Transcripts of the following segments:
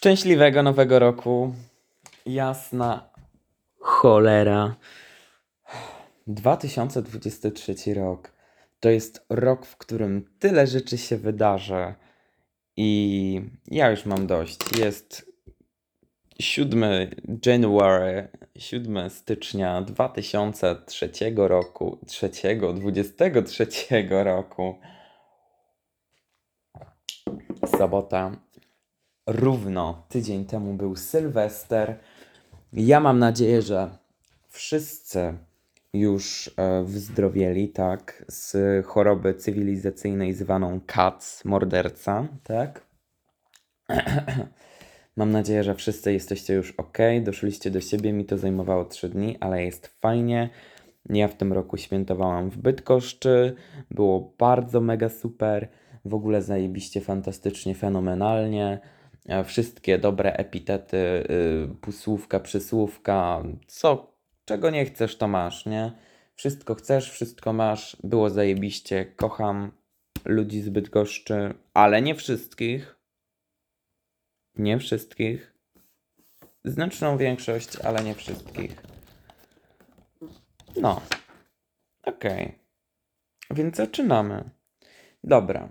Szczęśliwego nowego roku. Jasna cholera. 2023 rok to jest rok, w którym tyle rzeczy się wydarzy. I ja już mam dość. Jest 7 January, 7 stycznia 2003 roku, 3, 23 roku. Sobota. Równo tydzień temu był Sylwester. Ja mam nadzieję, że wszyscy już e, wyzdrowieli, tak, z choroby cywilizacyjnej zwaną CATS, morderca, tak? Mam nadzieję, że wszyscy jesteście już ok, doszliście do siebie. Mi to zajmowało 3 dni, ale jest fajnie. Ja w tym roku świętowałam w Bydgoszczy. Było bardzo mega super. W ogóle zajebiście, fantastycznie, fenomenalnie. E, Wszystkie dobre epitety, y, półsłówka, przysłówka, co, czego nie chcesz, to masz, nie? Wszystko chcesz, wszystko masz. Było zajebiście. Kocham ludzi z Bydgoszczy, ale nie wszystkich. Nie wszystkich. Znaczną większość, ale nie wszystkich. No. Okej. Więc zaczynamy. Dobra.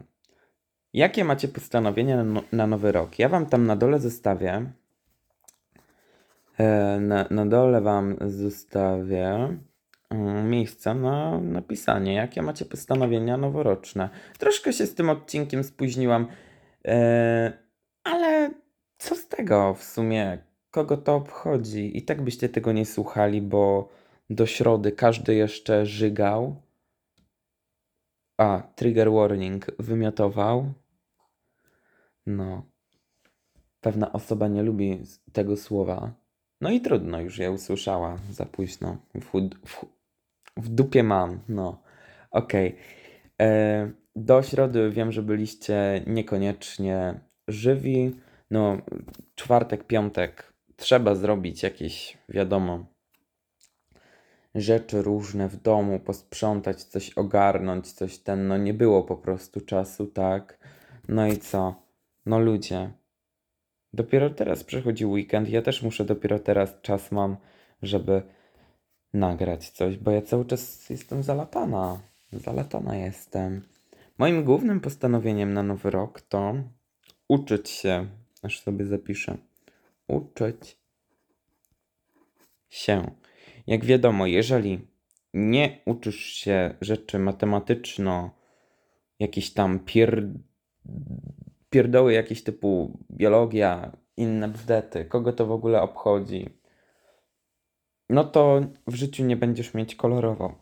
Jakie macie postanowienia na, no- na nowy rok? Ja wam tam na dole zostawię. E, na, na dole wam zostawię mm, miejsca na napisanie, jakie macie postanowienia noworoczne. Troszkę się z tym odcinkiem spóźniłam, e, ale co z tego w sumie? Kogo to obchodzi? I tak byście tego nie słuchali, bo do środy każdy jeszcze żygał. A, trigger warning, wymiotował. No. Pewna osoba nie lubi tego słowa. No i trudno, już je usłyszała za późno. W, w, w dupie mam, no. Okej. E, Do środy wiem, że byliście niekoniecznie żywi. No, czwartek, piątek trzeba zrobić jakieś, wiadomo, rzeczy różne w domu, posprzątać, coś ogarnąć, coś ten, no nie było po prostu czasu, tak? No i co? No ludzie, dopiero teraz przychodzi weekend, ja też muszę dopiero teraz czas mam, żeby nagrać coś, bo ja cały czas jestem zalatana, zalatana jestem. Moim głównym postanowieniem na nowy rok to uczyć się, aż sobie zapiszę, uczyć się. Jak wiadomo, jeżeli nie uczysz się rzeczy matematyczno, jakieś tam pier... pierdoły jakieś typu biologia, inne bzdety, kogo to w ogóle obchodzi, no to w życiu nie będziesz mieć kolorowo.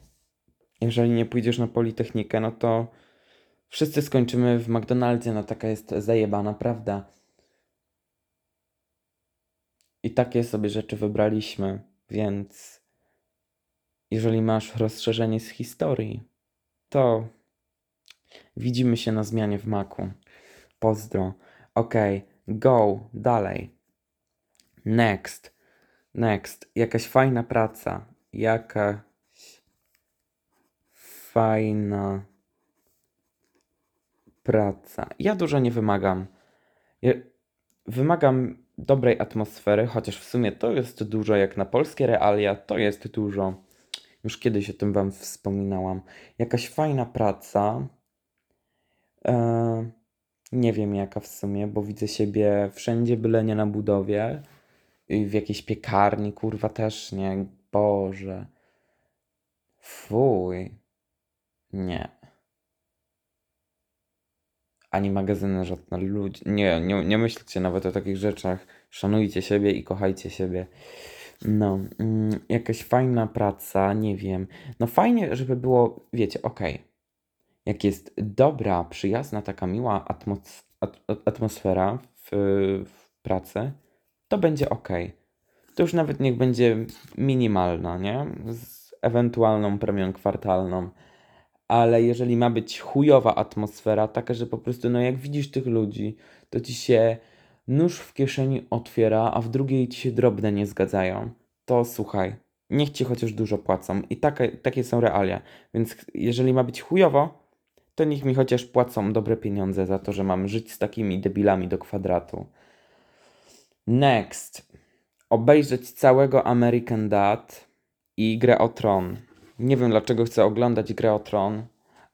Jeżeli nie pójdziesz na Politechnikę, no to wszyscy skończymy w McDonaldzie, no taka jest zajebana prawda. I takie sobie rzeczy wybraliśmy, więc jeżeli masz rozszerzenie z historii, to widzimy się na zmianie w maku. Pozdro. Okej, go, dalej. Next. Next. Jakaś fajna praca. Jakaś fajna praca. Ja dużo nie wymagam. Ja wymagam dobrej atmosfery, chociaż w sumie to jest dużo, jak na polskie realia, to jest dużo. Już kiedyś o tym Wam wspominałam. Jakaś fajna praca. E, nie wiem jaka w sumie, bo widzę siebie wszędzie, byle nie na budowie. I w jakiejś piekarni, kurwa też nie. Boże. Fuj. Nie. Ani magazyny żadne ludzi. Nie, nie, nie myślcie nawet o takich rzeczach. Szanujcie siebie i kochajcie siebie. No, mm, jakaś fajna praca, nie wiem. No fajnie, żeby było, wiecie, okej. Jak jest dobra, przyjazna, taka miła atmos- at- at- atmosfera w, w pracy, to będzie ok. To już nawet niech będzie minimalna, nie? Z ewentualną premią kwartalną. Ale jeżeli ma być chujowa atmosfera, taka, że po prostu, no jak widzisz tych ludzi, to ci się nóż w kieszeni otwiera, a w drugiej ci się drobne nie zgadzają, to słuchaj, niech ci chociaż dużo płacą. I takie, takie są realia. Więc jeżeli ma być chujowo, to niech mi chociaż płacą dobre pieniądze za to, że mam żyć z takimi debilami do kwadratu. Next. Obejrzeć całego American Dad i Grę o Tron. Nie wiem dlaczego chcę oglądać Grę o Tron,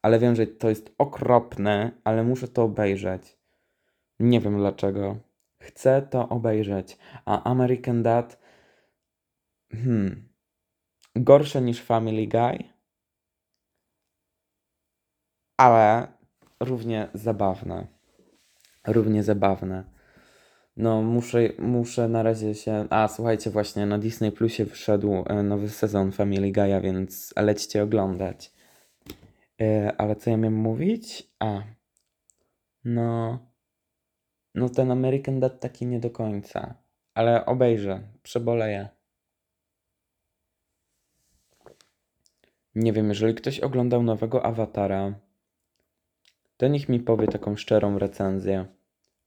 ale wiem, że to jest okropne, ale muszę to obejrzeć. Nie wiem dlaczego. Chcę to obejrzeć. A American Dad. Hmm. Gorsze niż Family Guy. Ale równie zabawne. Równie zabawne. No, muszę, muszę na razie się. A, słuchajcie, właśnie na Disney Plusie wyszedł e, nowy sezon Family Guy'a, więc lećcie oglądać. E, ale co ja miałem mówić? A. No. No, ten American Dad taki nie do końca. Ale obejrzę, przeboleję. Nie wiem, jeżeli ktoś oglądał nowego Awatara, to niech mi powie taką szczerą recenzję.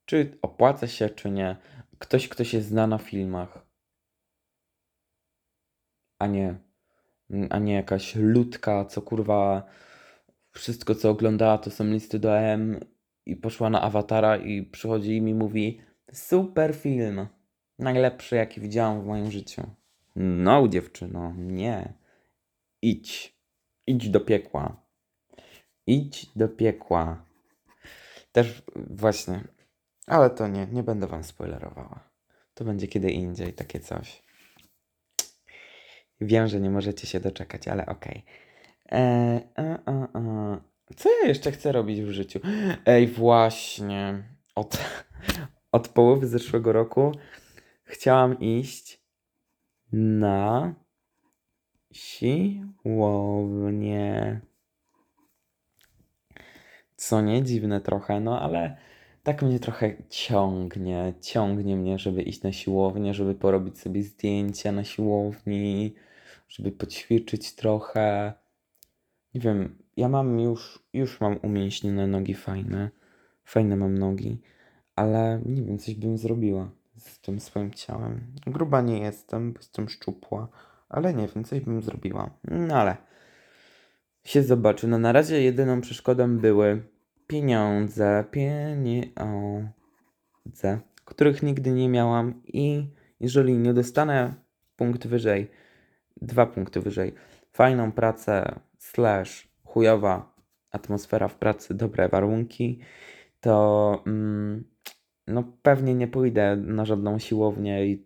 Czy opłaca się, czy nie. Ktoś, kto się zna na filmach. A nie. A nie jakaś ludka, co kurwa. Wszystko, co oglądała, to są listy do M i poszła na awatara i przychodzi i mi mówi: Super film. Najlepszy, jaki widziałam w moim życiu. No, dziewczyno, nie. Idź. Idź do piekła. Idź do piekła. Też właśnie. Ale to nie, nie będę wam spoilerowała. To będzie kiedy indziej takie coś. Wiem, że nie możecie się doczekać, ale okej. Eee, a, a, a. Co ja jeszcze chcę robić w życiu? Ej, właśnie. Od, od połowy zeszłego roku chciałam iść na siłownię. Co nie dziwne trochę, no ale tak mnie trochę ciągnie. Ciągnie mnie, żeby iść na siłownię, żeby porobić sobie zdjęcia na siłowni, żeby poćwiczyć trochę. Nie wiem, ja mam już, już mam umięśnione nogi fajne. Fajne mam nogi, ale nie wiem, coś bym zrobiła z tym swoim ciałem. Gruba nie jestem, jestem szczupła, ale nie wiem, coś bym zrobiła. No ale się zobaczy. No na razie jedyną przeszkodą były pieniądze, pieniądze, których nigdy nie miałam i jeżeli nie dostanę punkt wyżej, dwa punkty wyżej, fajną pracę, slash chujowa atmosfera w pracy, dobre warunki, to mm, no pewnie nie pójdę na żadną siłownię,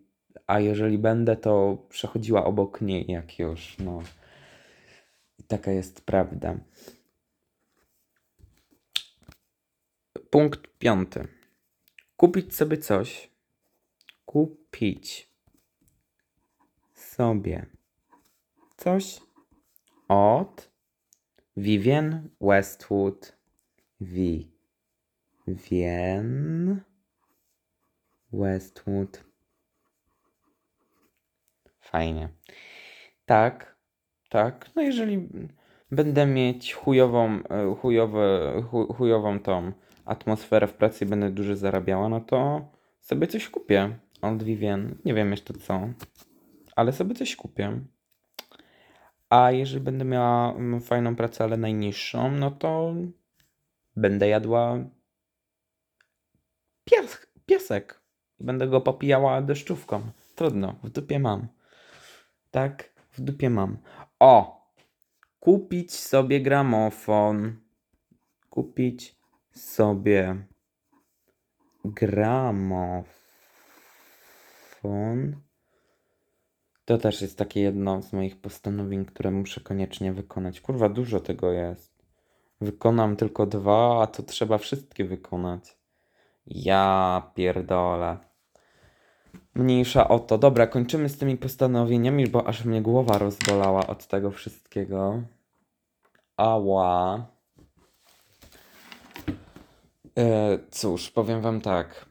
a jeżeli będę, to przechodziła obok niej jak już, no. Taka jest prawda. Punkt piąty. Kupić sobie coś. Kupić sobie coś od Vivienne Westwood. Vivienne Westwood. Fajnie. Tak, tak. No jeżeli będę mieć chujową, e, chujowe, chu- chujową tą atmosferę w pracy i będę dużo zarabiała, no to sobie coś kupię od Vivien. Nie wiem jeszcze co, ale sobie coś kupię. A jeżeli będę miała mm, fajną pracę, ale najniższą, no to będę jadła pias- piasek. Będę go popijała deszczówką. Trudno, w dupie mam. Tak, w dupie mam. O! Kupić sobie gramofon. Kupić sobie gramofon. To też jest takie jedno z moich postanowień, które muszę koniecznie wykonać. Kurwa, dużo tego jest. Wykonam tylko dwa, a to trzeba wszystkie wykonać. Ja pierdolę. Mniejsza o to. Dobra, kończymy z tymi postanowieniami, bo aż mnie głowa rozbolała od tego wszystkiego. Ała. E, cóż, powiem wam tak.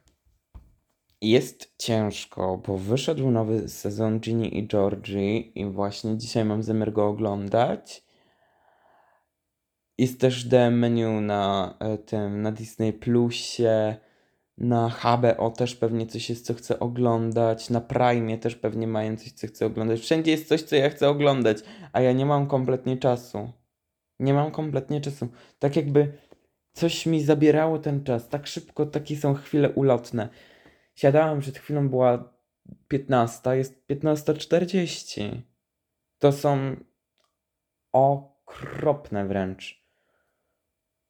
Jest ciężko, bo wyszedł nowy sezon Ginny i Georgie i właśnie dzisiaj mam zamiar go oglądać. Jest też The Menu na e, tym, na Disney Plusie, na HBO też pewnie coś jest, co chcę oglądać, na Prime też pewnie mają coś, co chcę oglądać. Wszędzie jest coś, co ja chcę oglądać, a ja nie mam kompletnie czasu. Nie mam kompletnie czasu. Tak jakby coś mi zabierało ten czas. Tak szybko, takie są chwile ulotne. Siadałem przed chwilą, była 15, jest 15.40. To są okropne wręcz.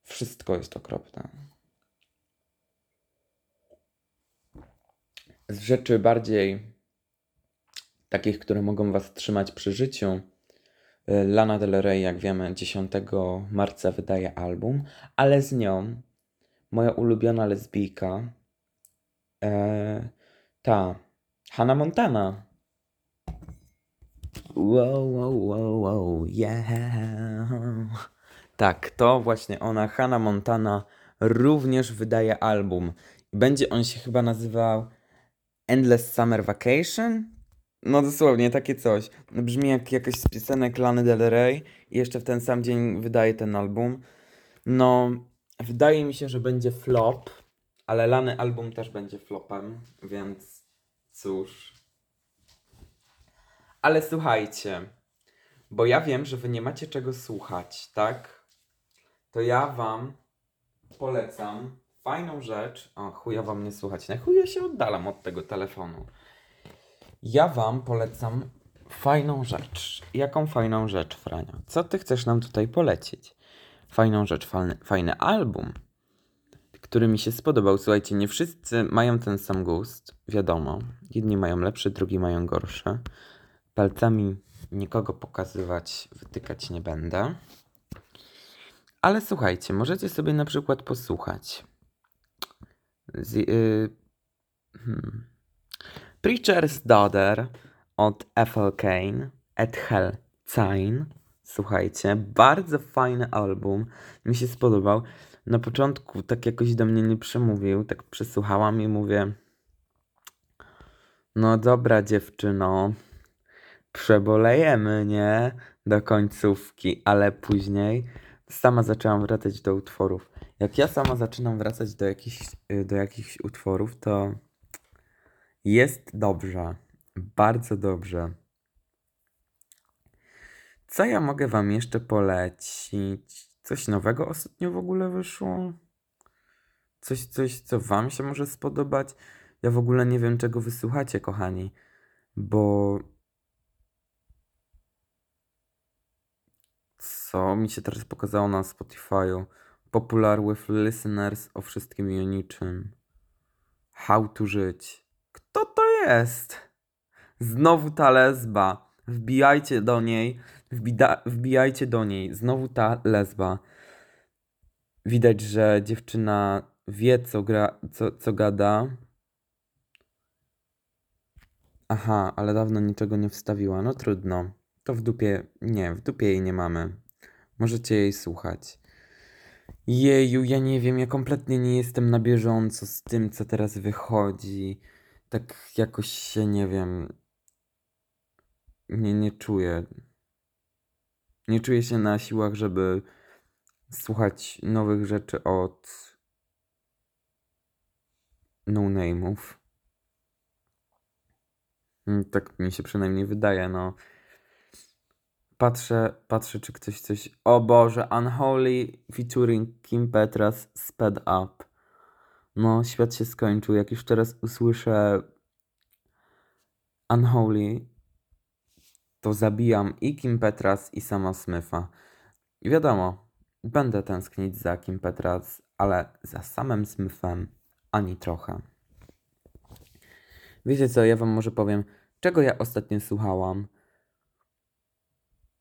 Wszystko jest okropne. Z rzeczy bardziej takich, które mogą Was trzymać przy życiu. y, Lana Del Rey, jak wiemy, 10 marca wydaje album, ale z nią moja ulubiona lesbijka, e, ta Hannah Montana. Wow, wow, wow, wow, yeah. Tak, to właśnie ona, Hannah Montana, również wydaje album. Będzie on się chyba nazywał Endless Summer Vacation? No dosłownie, takie coś. Brzmi jak jakaś z piosenek Lany Del Rey i jeszcze w ten sam dzień wydaje ten album. No, wydaje mi się, że będzie flop, ale Lany album też będzie flopem, więc cóż. Ale słuchajcie, bo ja wiem, że wy nie macie czego słuchać, tak? To ja wam polecam fajną rzecz. O, chuja wam nie słuchać. Na chuja się oddalam od tego telefonu. Ja wam polecam fajną rzecz. Jaką fajną rzecz, Franio? Co ty chcesz nam tutaj polecić? Fajną rzecz, fajny, fajny album, który mi się spodobał. Słuchajcie, nie wszyscy mają ten sam gust, wiadomo. Jedni mają lepszy, drugi mają gorszy. Palcami nikogo pokazywać, wytykać nie będę. Ale słuchajcie, możecie sobie na przykład posłuchać. Z, y, hmm. Preacher's Daughter od Ethel Kane, Ethel Cain. Słuchajcie, bardzo fajny album. Mi się spodobał. Na początku tak jakoś do mnie nie przemówił, tak przesłuchałam i mówię no dobra dziewczyno, przebolejemy, nie? Do końcówki, ale później sama zaczęłam wracać do utworów. Jak ja sama zaczynam wracać do jakichś, y, do jakichś utworów, to jest dobrze. Bardzo dobrze. Co ja mogę wam jeszcze polecić? Coś nowego ostatnio w ogóle wyszło? Coś, coś, co wam się może spodobać? Ja w ogóle nie wiem, czego wysłuchacie, kochani, bo co mi się teraz pokazało na Spotify'u? Popular with listeners o wszystkim i o niczym. How to żyć. Kto to jest? Znowu ta lesba. Wbijajcie do niej. Wbida- wbijajcie do niej. Znowu ta lesba. Widać, że dziewczyna wie, co, gra, co, co gada. Aha, ale dawno niczego nie wstawiła. No trudno. To w dupie. Nie, w dupie jej nie mamy. Możecie jej słuchać. Jeju, ja nie wiem, ja kompletnie nie jestem na bieżąco z tym, co teraz wychodzi. Tak jakoś się, nie wiem. Nie, nie czuję. Nie czuję się na siłach, żeby słuchać nowych rzeczy od no-name'ów. Mm, Tak mi się przynajmniej wydaje, no. Patrzę, patrzę, czy ktoś coś. O Boże, Unholy featuring Kim Petras Sped Up. No, świat się skończył. Jak już teraz usłyszę Unholy, to zabijam i Kim Petras, i sama. I wiadomo, będę tęsknić za Kim Petras, ale za samym Smithem ani trochę. Wiecie co, ja wam może powiem, czego ja ostatnio słuchałam.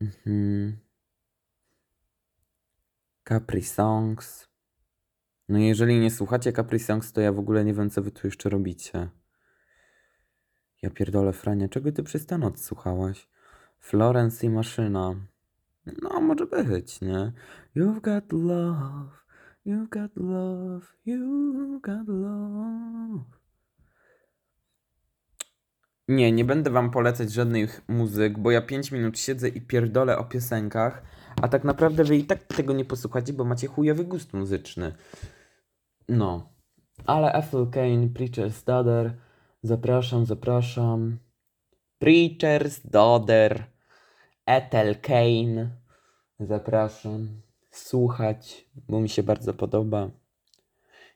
Mhm. Capri Songs. No jeżeli nie słuchacie Capri Songs, to ja w ogóle nie wiem, co wy tu jeszcze robicie. Ja pierdolę, Frania, czego ty przez tę noc słuchałaś? Florence i Maszyna. No, może być, nie? You've got love, you've got love, you've got love. Nie, nie będę wam polecać żadnych muzyk, bo ja 5 minut siedzę i pierdolę o piosenkach, a tak naprawdę wy i tak tego nie posłuchacie, bo macie chujowy gust muzyczny. No. Ale Ethel Kane, Preacher's Daughter, zapraszam, zapraszam. Preacher's Daughter, Ethel Kane, zapraszam. Słuchać, bo mi się bardzo podoba.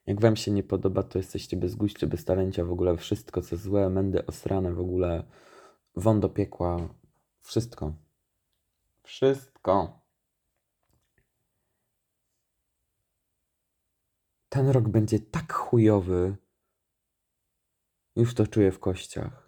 Jak wam się nie podoba, to jesteście bez guście, bez talencia, w ogóle wszystko co złe, mędy osrane, w ogóle won do piekła, wszystko. Wszystko. Ten rok będzie tak chujowy. Już to czuję w kościach.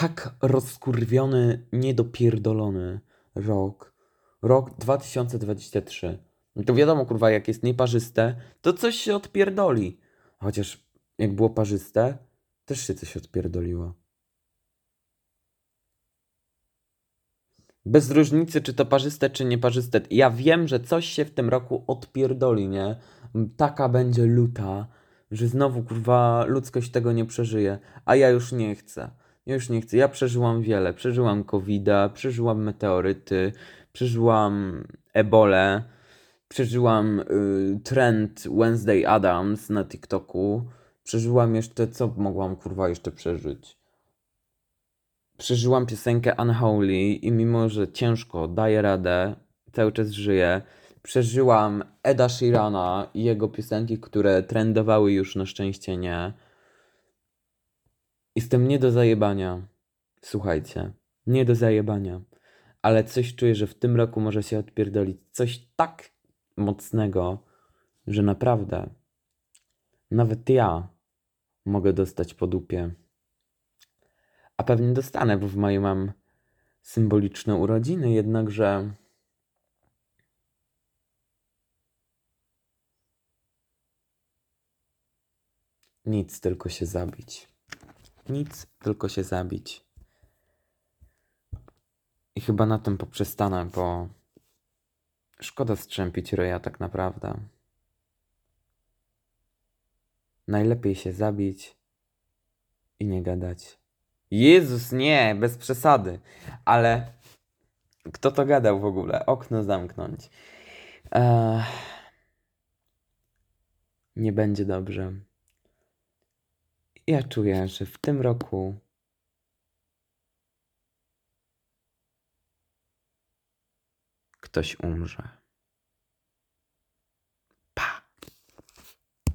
Tak rozkurwiony, niedopierdolony rok. Rok 2023. No To wiadomo, kurwa, jak jest nieparzyste, to coś się odpierdoli. Chociaż jak było parzyste, też się coś odpierdoliło. Bez różnicy, czy to parzyste, czy nieparzyste. Ja wiem, że coś się w tym roku odpierdoli, nie? Taka będzie luta, że znowu, kurwa, ludzkość tego nie przeżyje. A ja już nie chcę. Już nie chcę. Ja przeżyłam wiele. Przeżyłam COVID-a, przeżyłam meteoryty, przeżyłam ebolę, przeżyłam y, trend Wednesday Adams na TikToku. Przeżyłam jeszcze, co mogłam, kurwa, jeszcze przeżyć? przeżyłam piosenkę Unholy i mimo, że ciężko daję radę, cały czas żyję. Przeżyłam Eda Sheerana i jego piosenki, które trendowały już na szczęście nie. Jestem nie do zajebania. Słuchajcie, nie do zajebania. Ale coś czuję, że w tym roku może się odpierdolić coś tak mocnego, że naprawdę nawet ja mogę dostać po dupie. A pewnie dostanę, bo w maju mam symboliczne urodziny, jednakże. Nic, tylko się zabić. Nic, tylko się zabić. I chyba na tym poprzestanę, bo szkoda strzępić roja tak naprawdę. Najlepiej się zabić i nie gadać. Jezus, nie, bez przesady. Ale kto to gadał w ogóle? Okno zamknąć. Ech. Nie będzie dobrze. Ja czuję, że w tym roku ktoś umrze.